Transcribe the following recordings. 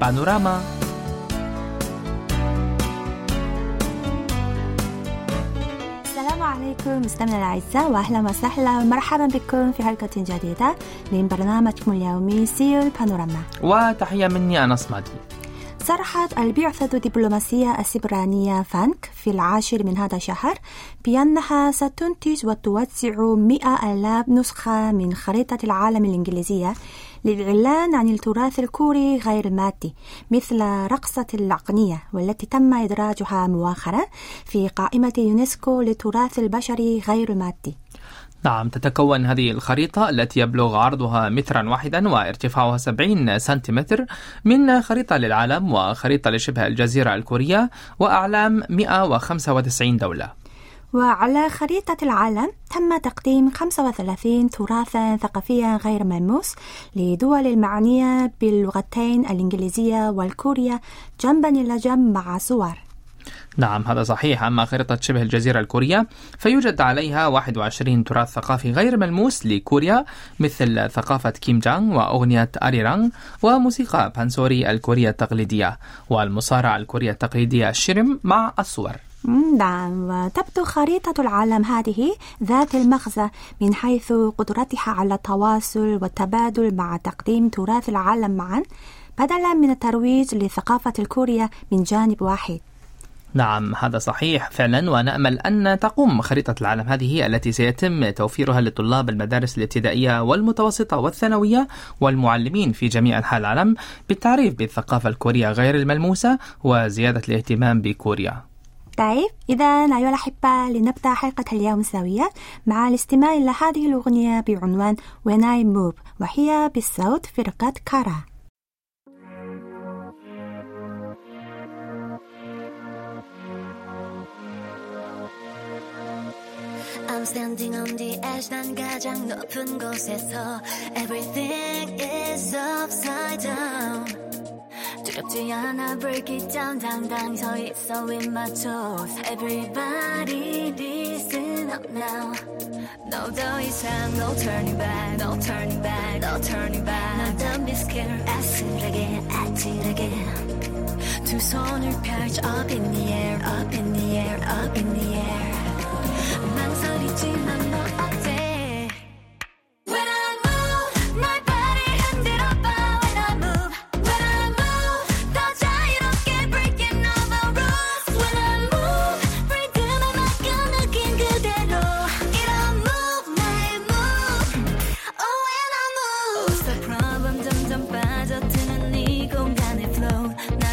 بانوراما السلام عليكم مستمعينا الأعزاء وأهلا وسهلا. ومرحبا بكم في حلقة جديدة من برنامجكم اليومي سيو البانوراما وتحية مني أنس مادي صرحت البعثة الدبلوماسية السبرانية فانك في العاشر من هذا الشهر بأنها ستنتج وتوزع مئة ألاف نسخة من خريطة العالم الإنجليزية للإعلان عن التراث الكوري غير المادي مثل رقصة الأغنية والتي تم إدراجها مؤخرا في قائمة يونسكو للتراث البشري غير المادي نعم تتكون هذه الخريطة التي يبلغ عرضها مترا واحدا وارتفاعها 70 سنتيمتر من خريطة للعالم وخريطة لشبه الجزيرة الكورية وأعلام 195 دولة. وعلى خريطة العالم تم تقديم 35 تراثا ثقافيا غير ملموس لدول المعنية باللغتين الإنجليزية والكورية جنبا إلى جنب مع صور. نعم هذا صحيح. أما خريطة شبه الجزيرة الكورية فيوجد عليها 21 تراث ثقافي غير ملموس لكوريا مثل ثقافة كيمجانغ وأغنية أريرانغ وموسيقى بانسوري الكورية التقليدية والمصارعة الكورية التقليدية الشرم مع الصور. نعم وتبدو خريطة العالم هذه ذات المغزى من حيث قدرتها على التواصل والتبادل مع تقديم تراث العالم معا بدلا من الترويج لثقافة الكورية من جانب واحد. نعم هذا صحيح فعلا ونأمل أن تقوم خريطة العالم هذه التي سيتم توفيرها لطلاب المدارس الابتدائية والمتوسطة والثانوية والمعلمين في جميع أنحاء العالم بالتعريف بالثقافة الكورية غير الملموسة وزيادة الاهتمام بكوريا. طيب إذا أيها الأحبة لنبدأ حلقة اليوم سويا مع الاستماع إلى هذه الأغنية بعنوان When I Move وهي بصوت فرقة كارا I'm standing on the edge 난 가장 높은 곳에서 Everything is upside down 두렵지 않아 break it down 당당 서 있어 with my toes Everybody listen up now No 더 이상 no turning back No turning back No turning back No don't be scared 아슬하게 아찔하게 두 손을 펼쳐 up in the air Up in the air Up in the air 망설이지만 너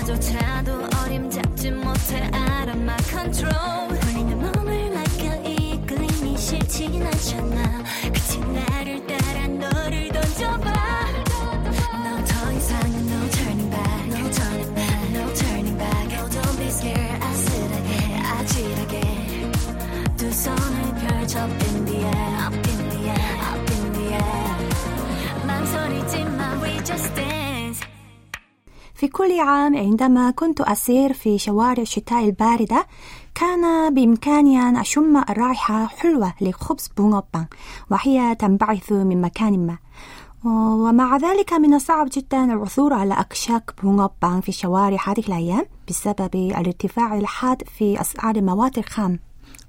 flow 나 في كل عام عندما كنت أسير في شوارع الشتاء الباردة كان بإمكاني أن أشم الرائحة حلوة لخبز بونغوبان وهي تنبعث من مكان ما. ومع ذلك من الصعب جدا العثور على أكشاك بونغوبان في الشوارع هذه الأيام بسبب الارتفاع الحاد في أسعار المواد الخام.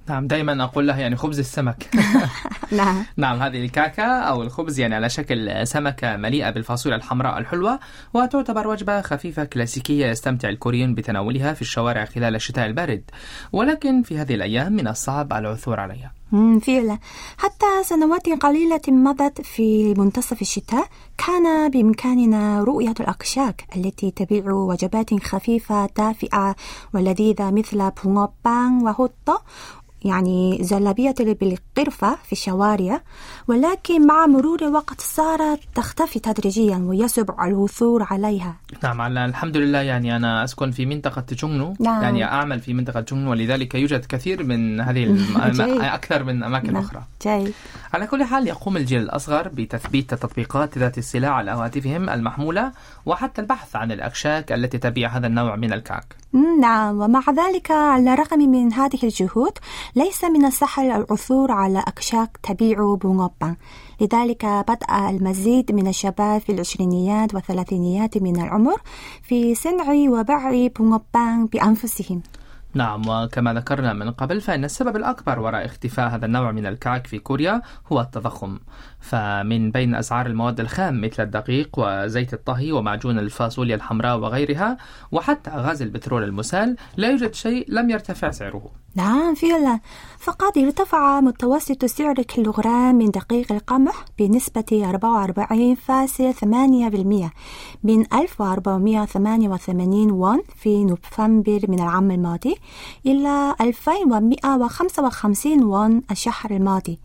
نعم دائما أقول لها يعني خبز السمك. نعم. نعم هذه الكاكا أو الخبز يعني على شكل سمكة مليئة بالفاصوليا الحمراء الحلوة وتعتبر وجبة خفيفة كلاسيكية يستمتع الكوريون بتناولها في الشوارع خلال الشتاء البارد. ولكن في هذه الأيام من الصعب العثور عليها. فعلا. حتى سنوات قليلة مضت في منتصف الشتاء كان بإمكاننا رؤية الأكشاك التي تبيع وجبات خفيفة دافئة ولذيذة مثل بونغوبان وهوتو يعني زلابية بالقرفة في الشوارع ولكن مع مرور الوقت صارت تختفي تدريجيا ويصعب الوثور عليها. نعم على الحمد لله يعني أنا أسكن في منطقة جونغنو نعم. يعني أعمل في منطقة جونغنو ولذلك يوجد كثير من هذه الم... أكثر من أماكن نعم. أخرى. جيد. على كل حال يقوم الجيل الأصغر بتثبيت التطبيقات ذات السلاح على هواتفهم المحمولة وحتى البحث عن الأكشاك التي تبيع هذا النوع من الكعك. نعم ومع ذلك على الرغم من هذه الجهود ليس من السهل العثور على أكشاك تبيع بونغوبان لذلك بدأ المزيد من الشباب في العشرينيات والثلاثينيات من العمر في صنع وبيع بونغوبان بأنفسهم. نعم وكما ذكرنا من قبل فإن السبب الأكبر وراء اختفاء هذا النوع من الكعك في كوريا هو التضخم. فمن بين أسعار المواد الخام مثل الدقيق وزيت الطهي ومعجون الفاصوليا الحمراء وغيرها وحتى غاز البترول المسال لا يوجد شيء لم يرتفع سعره. نعم فعلا. فقد ارتفع متوسط سعر كيلوغرام من دقيق القمح بنسبة 44.8% من 1488 وون في نوفمبر من العام الماضي إلى 2155 وون الشهر الماضي.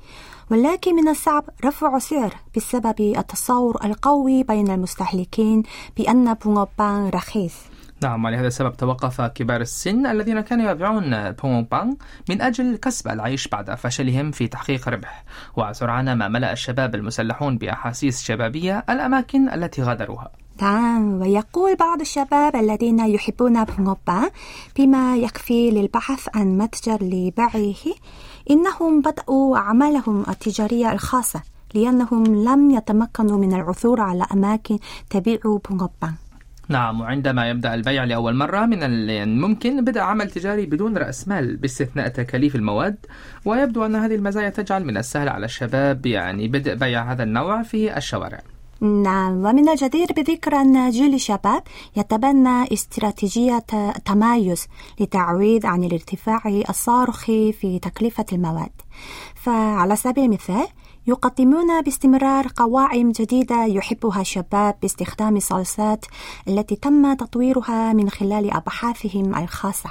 ولكن من الصعب رفع سعر بسبب التصور القوي بين المستهلكين بأن بونغوبان رخيص. نعم ولهذا السبب توقف كبار السن الذين كانوا يبيعون بونغ بانغ من أجل كسب العيش بعد فشلهم في تحقيق ربح. وسرعان ما ملأ الشباب المسلحون بأحاسيس شبابية الأماكن التي غادروها. نعم ويقول بعض الشباب الذين يحبون بونغوبان بما يكفي للبحث عن متجر لبيعه إنهم بدأوا أعمالهم التجارية الخاصة لأنهم لم يتمكنوا من العثور على أماكن تبيع بونغوبان نعم وعندما يبدأ البيع لأول مرة من الممكن بدء عمل تجاري بدون رأس مال باستثناء تكاليف المواد ويبدو أن هذه المزايا تجعل من السهل على الشباب يعني بدء بيع هذا النوع في الشوارع. نعم ومن الجدير بذكر أن جيل الشباب يتبنى استراتيجية تمايز لتعويض عن الارتفاع الصارخ في تكلفة المواد. فعلى سبيل المثال يقدمون باستمرار قوائم جديدة يحبها الشباب باستخدام الصلصات التي تم تطويرها من خلال أبحاثهم الخاصة.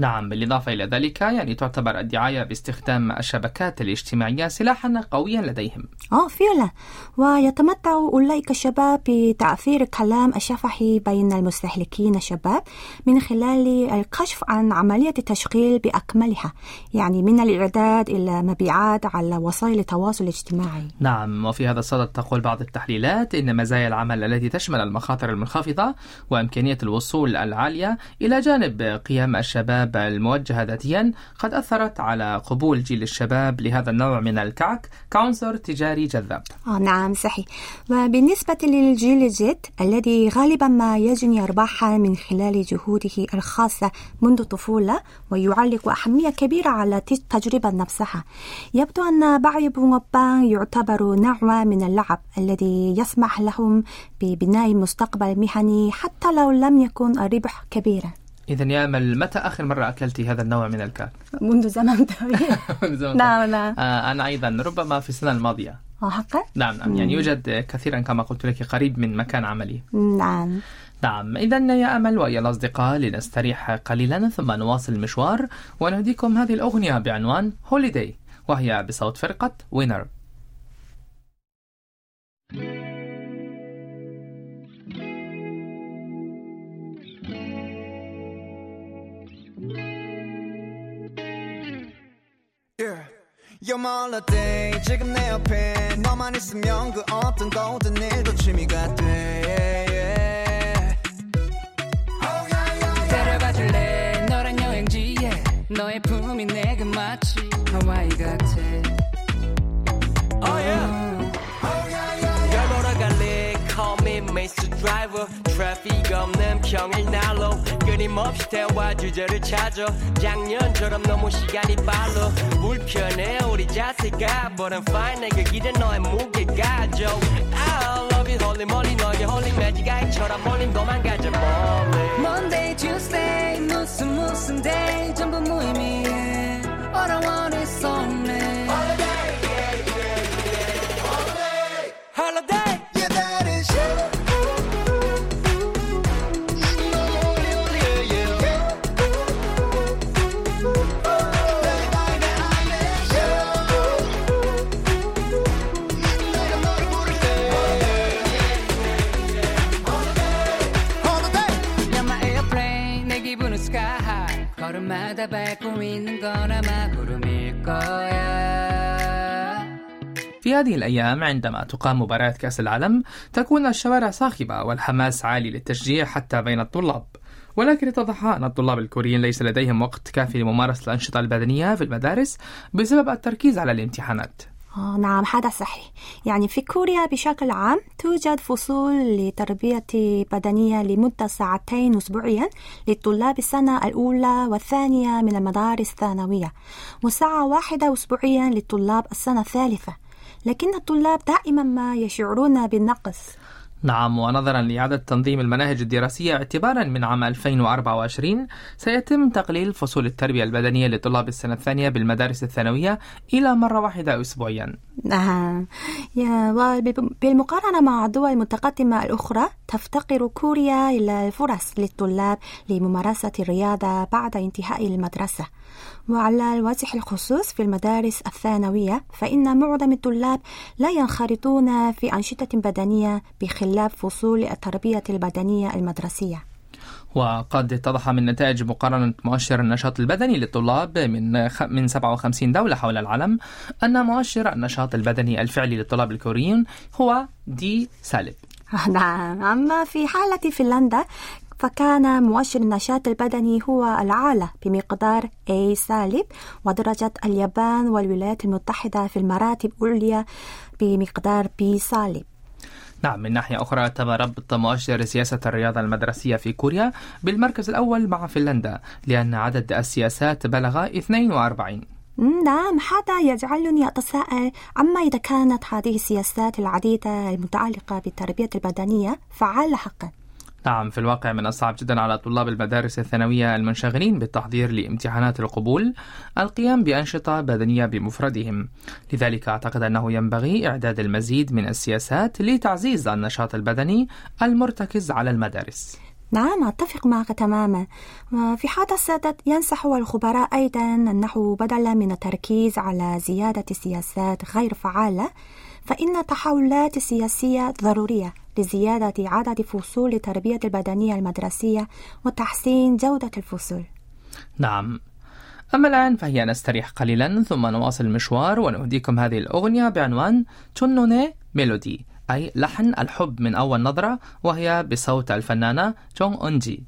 نعم بالإضافة إلى ذلك يعني تعتبر الدعاية باستخدام الشبكات الاجتماعية سلاحا قويا لديهم. آه فعلا. ويتمتع أولئك الشباب بتأثير الكلام الشفهي بين المستهلكين الشباب من خلال الكشف عن عملية التشغيل بأكملها يعني من الإعداد إلى مبيعات على وسائل التواصل الاجتماعي. نعم وفي هذا الصدد تقول بعض التحليلات إن مزايا العمل التي تشمل المخاطر المنخفضة وإمكانية الوصول العالية إلى جانب قيم الشباب الموجهة ذاتيا قد أثرت على قبول جيل الشباب لهذا النوع من الكعك كعنصر تجاري جذاب. آه نعم صحيح. وبالنسبة للجيل الجد الذي غالبا ما يجني أرباحا من خلال جهوده الخاصة منذ الطفولة ويعلق أهمية كبيرة على التجربة نفسها. يبدو أن بعي بونغوبان يعتبر نوع من اللعب الذي يسمح لهم ببناء مستقبل مهني حتى لو لم يكن الربح كبيرا. إذا يا أمل متى آخر مرة أكلت هذا النوع من الكعك؟ منذ زمن طويل. زمن نعم نعم. آه، أنا أيضا ربما في السنة الماضية. آه، حقا؟ نعم نعم. يعني يوجد كثيرا كما قلت لك قريب من مكان عملي. نعم. نعم. إذا يا أمل ويا الأصدقاء لنستريح قليلا ثم نواصل المشوار ونهديكم هذه الأغنية بعنوان هوليداي وهي بصوت فرقة وينر You're my holiday 지금 내 옆에 너만 있으면 그 어떤 거든 일도 취미가 돼 yeah. 데려가 줄래 너란 여행지에 너의 품이 내게 마치 하와이 같아 Oh yeah. 널 보러 갈래 Call me Mr. Driver 트래픽 없는 평일 날로 끊임없이 대화 주제를 찾아. 작년처럼 너무 시간이 빨라. 불편해 우리 자세가. But I'm fine 내게 기대 너의 무게가 져. I love you holy moly 너의 holy magic 아이처럼 것만 가져 멀리 Monday, Tuesday 무슨 무슨 day 전부 무의미해. All I want is only هذه الأيام عندما تقام مباريات كأس العالم تكون الشوارع صاخبة والحماس عالي للتشجيع حتى بين الطلاب. ولكن اتضح أن الطلاب الكوريين ليس لديهم وقت كافي لممارسة الأنشطة البدنية في المدارس بسبب التركيز على الامتحانات. آه نعم هذا صحيح. يعني في كوريا بشكل عام توجد فصول لتربية بدنية لمدة ساعتين أسبوعيا لطلاب السنة الأولى والثانية من المدارس الثانوية وساعة واحدة أسبوعيا لطلاب السنة الثالثة. لكن الطلاب دائما ما يشعرون بالنقص. نعم ونظرا لإعادة تنظيم المناهج الدراسية اعتبارا من عام 2024 سيتم تقليل فصول التربية البدنية لطلاب السنة الثانية بالمدارس الثانوية إلى مرة واحدة أسبوعيا. نعم. وبالمقارنة مع الدول المتقدمة الأخرى تفتقر كوريا إلى الفرص للطلاب لممارسة الرياضة بعد انتهاء المدرسة. وعلى الوجه الخصوص في المدارس الثانوية فإن معظم الطلاب لا ينخرطون في أنشطة بدنية بخلاف فصول التربية البدنية المدرسية. وقد اتضح من نتائج مقارنة مؤشر النشاط البدني للطلاب من من 57 دولة حول العالم أن مؤشر النشاط البدني الفعلي للطلاب الكوريين هو دي سالب. نعم. أما في حالة فنلندا فكان مؤشر النشاط البدني هو الأعلى بمقدار A سالب ودرجة اليابان والولايات المتحدة في المراتب العليا بمقدار B سالب. نعم من ناحية أخرى تم ربط مؤشر سياسة الرياضة المدرسية في كوريا بالمركز الأول مع فنلندا لأن عدد السياسات بلغ 42 مم، نعم هذا يجعلني أتساءل عما إذا كانت هذه السياسات العديدة المتعلقة بالتربية البدنية فعالة حقا؟ نعم في الواقع من الصعب جدا على طلاب المدارس الثانوية المنشغلين بالتحضير لامتحانات القبول القيام بأنشطة بدنية بمفردهم. لذلك أعتقد أنه ينبغي إعداد المزيد من السياسات لتعزيز النشاط البدني المرتكز على المدارس. نعم أتفق معك تماما. وفي هذا السدد ينصح الخبراء أيضا أنه بدلا من التركيز على زيادة سياسات غير فعالة فإن التحولات السياسية ضرورية لزيادة عدد فصول التربية البدنية المدرسية وتحسين جودة الفصول. نعم. أما الآن فهي نستريح قليلا ثم نواصل المشوار ونهديكم هذه الأغنية بعنوان تونوني ميلودي أي لحن الحب من أول نظرة وهي بصوت الفنانة جونغ أونجي.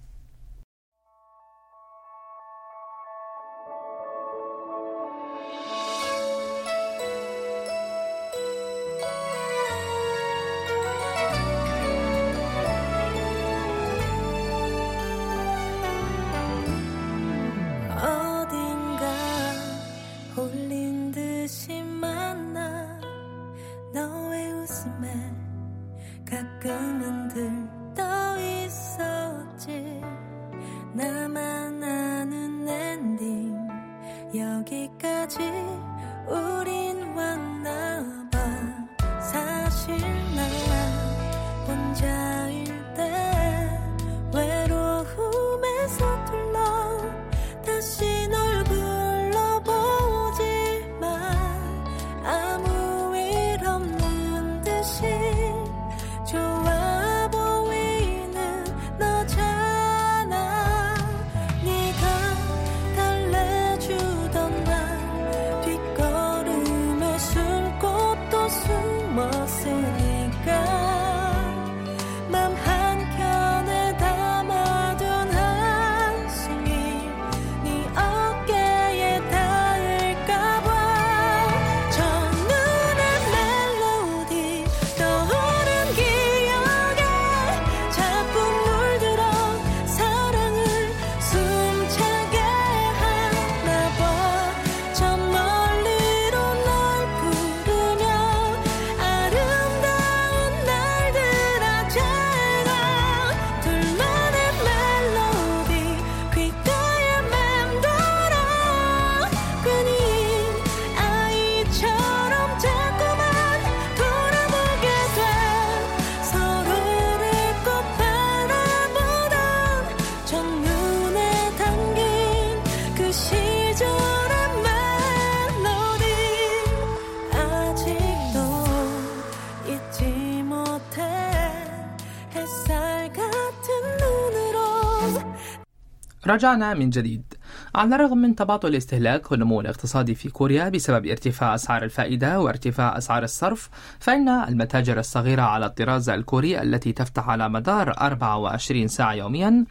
رجعنا من جديد. على الرغم من تباطؤ الاستهلاك والنمو الاقتصادي في كوريا بسبب ارتفاع أسعار الفائدة وارتفاع أسعار الصرف فإن المتاجر الصغيرة على الطراز الكوري التي تفتح على مدار 24 ساعة يوميا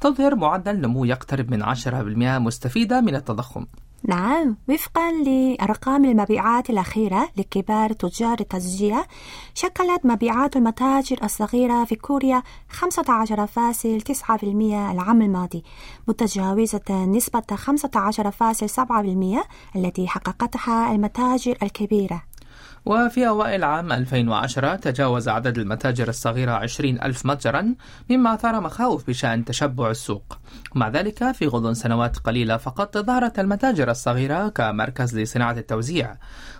تظهر معدل نمو يقترب من 10% مستفيدة من التضخم. نعم وفقا لأرقام المبيعات الأخيرة لكبار تجار التسجية شكلت مبيعات المتاجر الصغيرة في كوريا 15.9% العام الماضي متجاوزة نسبة 15.7% التي حققتها المتاجر الكبيرة. وفي أوائل عام 2010 تجاوز عدد المتاجر الصغيرة 20 ألف متجرا مما أثار مخاوف بشأن تشبع السوق. ومع ذلك في غضون سنوات قليلة فقط ظهرت المتاجر الصغيرة كمركز لصناعة التوزيع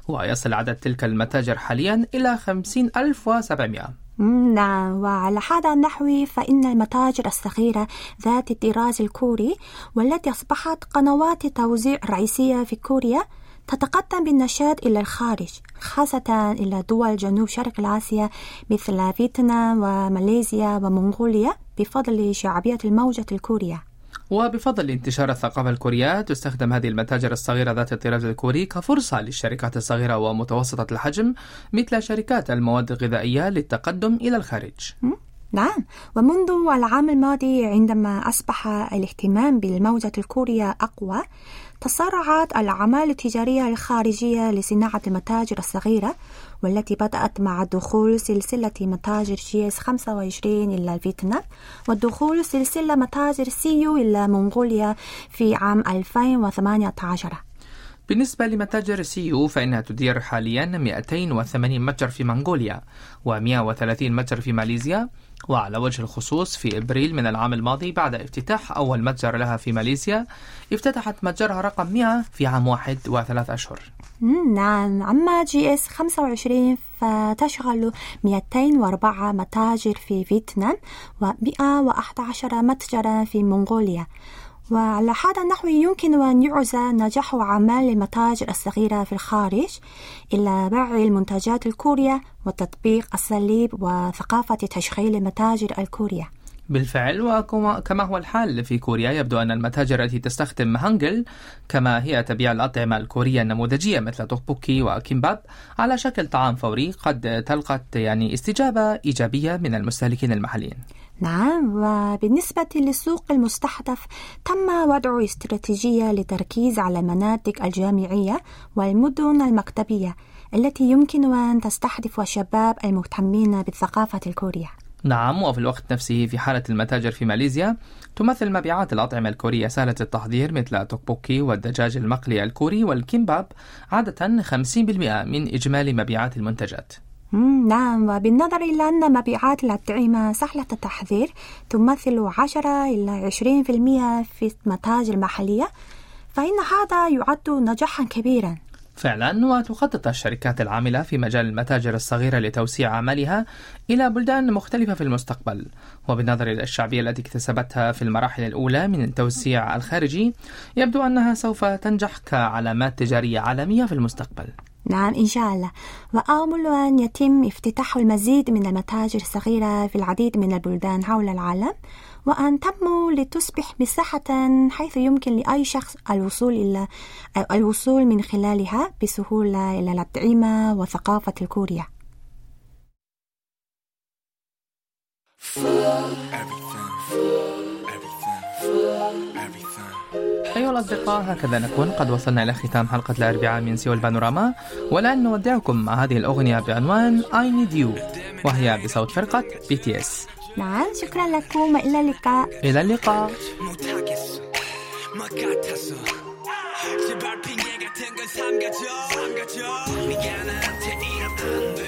ويصل عدد تلك المتاجر حاليا إلى 50700 مم، نعم وعلى هذا النحو فإن المتاجر الصغيرة ذات الطراز الكوري والتي أصبحت قنوات التوزيع الرئيسية في كوريا تتقدم بالنشاط إلى الخارج خاصة إلى دول جنوب شرق آسيا مثل فيتنام وماليزيا ومنغوليا بفضل شعبية الموجة الكورية. وبفضل انتشار الثقافة الكورية تستخدم هذه المتاجر الصغيرة ذات الطراز الكوري كفرصة للشركات الصغيرة ومتوسطة الحجم مثل شركات المواد الغذائية للتقدم إلى الخارج. نعم. ومنذ العام الماضي عندما أصبح الاهتمام بالموجة الكورية أقوى تسارعت الأعمال التجارية الخارجية لصناعة المتاجر الصغيرة والتي بدأت مع دخول سلسلة متاجر GS 25 إلى فيتنام ودخول سلسلة متاجر CU إلى منغوليا في عام 2018 بالنسبة لمتاجر CU فإنها تدير حاليا 280 متجر في منغوليا و130 متجر في ماليزيا وعلى وجه الخصوص في إبريل من العام الماضي بعد افتتاح أول متجر لها في ماليزيا افتتحت متجرها رقم 100 في عام واحد وثلاث أشهر. نعم. أما GS 25 فتشغل 204 متاجر في فيتنام و111 متجرا في منغوليا وعلى هذا النحو يمكن أن يعزى نجاح أعمال المتاجر الصغيرة في الخارج إلى بيع المنتجات الكورية وتطبيق أساليب وثقافة تشغيل المتاجر الكورية. بالفعل وكما كما هو الحال في كوريا يبدو أن المتاجر التي تستخدم هانجل كما هي تبيع الأطعمة الكورية النموذجية مثل توكبوكي وكيمباب على شكل طعام فوري قد تلقت يعني استجابة إيجابية من المستهلكين المحليين. نعم وبالنسبة للسوق المستهدف تم وضع استراتيجية للتركيز على المناطق الجامعية والمدن المكتبية التي يمكن أن تستهدف الشباب المهتمين بالثقافة الكورية. نعم وفي الوقت نفسه في حالة المتاجر في ماليزيا تمثل مبيعات الأطعمة الكورية سهلة التحضير مثل توكبوكي والدجاج المقلي الكوري والكيمباب عادة 50% من إجمالي مبيعات المنتجات. نعم. وبالنظر إلى أن مبيعات الأطعمة سهلة التحضير تمثل 10 إلى 20% في المتاجر المحلية فإن هذا يعد نجاحا كبيرا. فعلا وتخطط الشركات العاملة في مجال المتاجر الصغيرة لتوسيع عملها إلى بلدان مختلفة في المستقبل. وبالنظر إلى الشعبية التي اكتسبتها في المراحل الأولى من التوسيع الخارجي يبدو أنها سوف تنجح كعلامات تجارية عالمية في المستقبل. نعم إن شاء الله. وآمل أن يتم افتتاح المزيد من المتاجر الصغيرة في العديد من البلدان حول العالم وأن تنمو لتصبح مساحة حيث يمكن لأي شخص الوصول إلى الوصول من خلالها بسهولة إلى الأطعمة وثقافة الكورية أيها الأصدقاء هكذا نكون قد وصلنا إلى ختام حلقة الأربعاء من سيول بانوراما والآن نودعكم مع هذه الأغنية بعنوان I Need You وهي بصوت فرقة BTS نعم شكرا لكم وإلى اللقاء إلى اللقاء 못하겠어 막 같아서 제발 핑계 같은 건 삼가줘 삼가줘 네가 나한테 이러면 안돼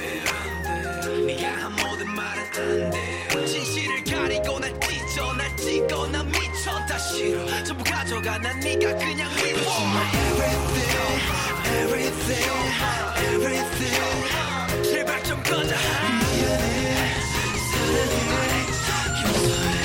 네가 한 모든 말은 안돼 진실을 가리고 날 찢어 날 찍어 난 전다 싫어 전부 가져가 난 네가 그냥 믿어 You're my everything everything everything 제발 좀 꺼져 미안해 사랑해 용서해